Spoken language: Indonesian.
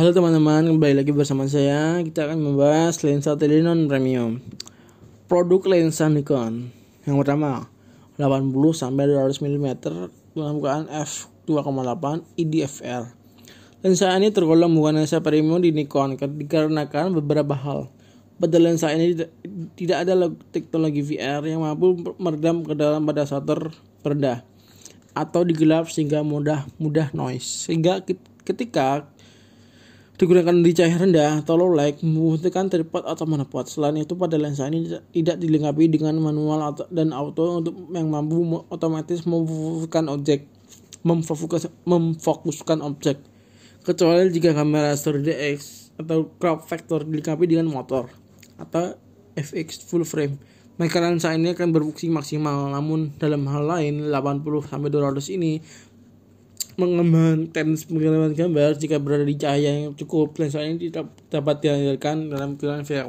Halo teman-teman, kembali lagi bersama saya. Kita akan membahas lensa telenon premium. Produk lensa Nikon. Yang pertama, 80 sampai 200 mm dengan bukaan f2,8 IDFR. Lensa ini tergolong bukan lensa premium di Nikon dikarenakan beberapa hal. Pada lensa ini tidak ada teknologi VR yang mampu meredam ke dalam pada shutter rendah atau digelap sehingga mudah mudah noise. Sehingga ketika digunakan di cahaya rendah atau low light membutuhkan tripod atau monopod. Selain itu pada lensa ini tidak dilengkapi dengan manual dan auto untuk yang mampu otomatis memfokuskan objek memfokus, memfokuskan objek kecuali jika kamera 3DX atau crop factor dilengkapi dengan motor atau FX full frame maka lensa ini akan berfungsi maksimal namun dalam hal lain 80 sampai 200 ini mengembangkan pengalaman gambar jika berada di cahaya yang cukup lensa ini tidak dapat dihasilkan dalam film film